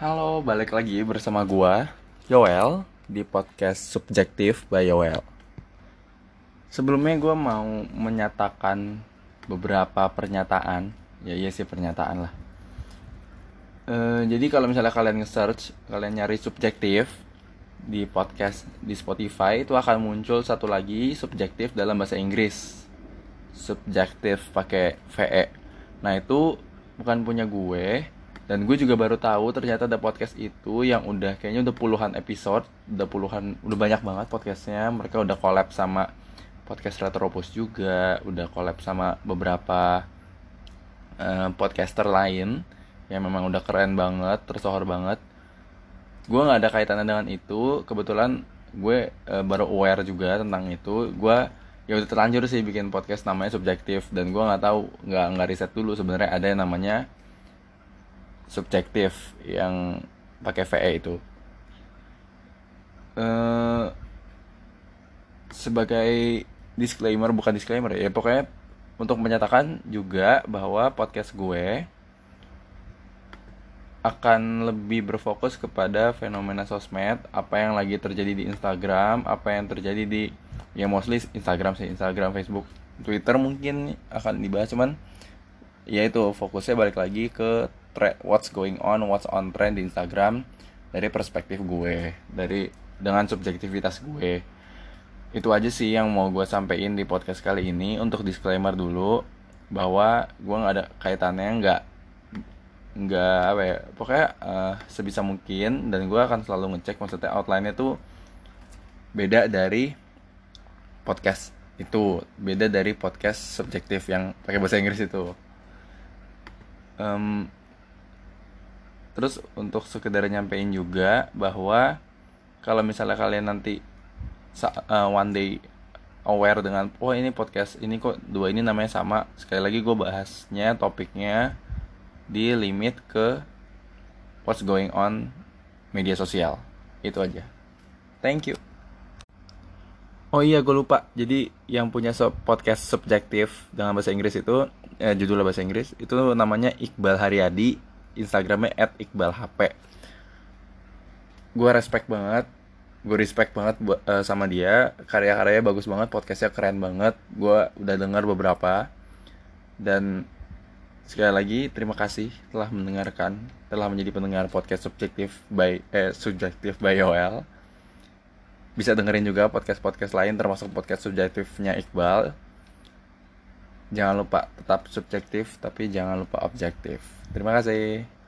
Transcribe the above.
Halo, balik lagi bersama gua, Yoel, di podcast Subjektif by Yoel. Sebelumnya gua mau menyatakan beberapa pernyataan, ya iya sih pernyataan lah. E, jadi kalau misalnya kalian nge-search, kalian nyari subjektif di podcast di Spotify itu akan muncul satu lagi subjektif dalam bahasa Inggris. Subjektif pakai VE. Nah, itu bukan punya gue, dan gue juga baru tahu ternyata ada podcast itu yang udah kayaknya udah puluhan episode udah puluhan udah banyak banget podcastnya. Mereka udah collab sama podcast Retropus juga udah collab sama beberapa uh, podcaster lain yang memang udah keren banget tersohor banget. Gue nggak ada kaitannya dengan itu. Kebetulan gue uh, baru aware juga tentang itu. Gue ya udah terlanjur sih bikin podcast namanya subjektif. Dan gue nggak tahu nggak nggak riset dulu sebenarnya ada yang namanya subjektif yang pakai VE itu? Uh, sebagai disclaimer bukan disclaimer ya pokoknya untuk menyatakan juga bahwa podcast gue akan lebih berfokus kepada fenomena sosmed apa yang lagi terjadi di Instagram apa yang terjadi di ya mostly Instagram sih Instagram Facebook Twitter mungkin akan dibahas cuman ya itu fokusnya balik lagi ke what's going on what's on trend di Instagram dari perspektif gue dari dengan subjektivitas gue. Itu aja sih yang mau gue sampein di podcast kali ini. Untuk disclaimer dulu bahwa gue nggak ada kaitannya nggak nggak apa ya pokoknya uh, sebisa mungkin dan gue akan selalu ngecek maksudnya outline-nya tuh beda dari podcast itu beda dari podcast subjektif yang pakai bahasa Inggris itu um, terus untuk sekedar nyampein juga bahwa kalau misalnya kalian nanti uh, one day aware dengan oh ini podcast ini kok dua ini namanya sama sekali lagi gue bahasnya topiknya di limit ke what's going on media sosial. Itu aja. Thank you. Oh iya gue lupa. Jadi yang punya podcast subjektif dengan bahasa Inggris itu eh, judulnya bahasa Inggris itu namanya Iqbal Haryadi, Instagramnya @iqbalhp. Gue respect banget, gue respect banget uh, sama dia. Karya-karyanya bagus banget, podcastnya keren banget. Gue udah dengar beberapa dan sekali lagi terima kasih telah mendengarkan, telah menjadi pendengar podcast subjektif by eh subjektif by OL bisa dengerin juga podcast-podcast lain termasuk podcast subjektifnya Iqbal. Jangan lupa tetap subjektif tapi jangan lupa objektif. Terima kasih.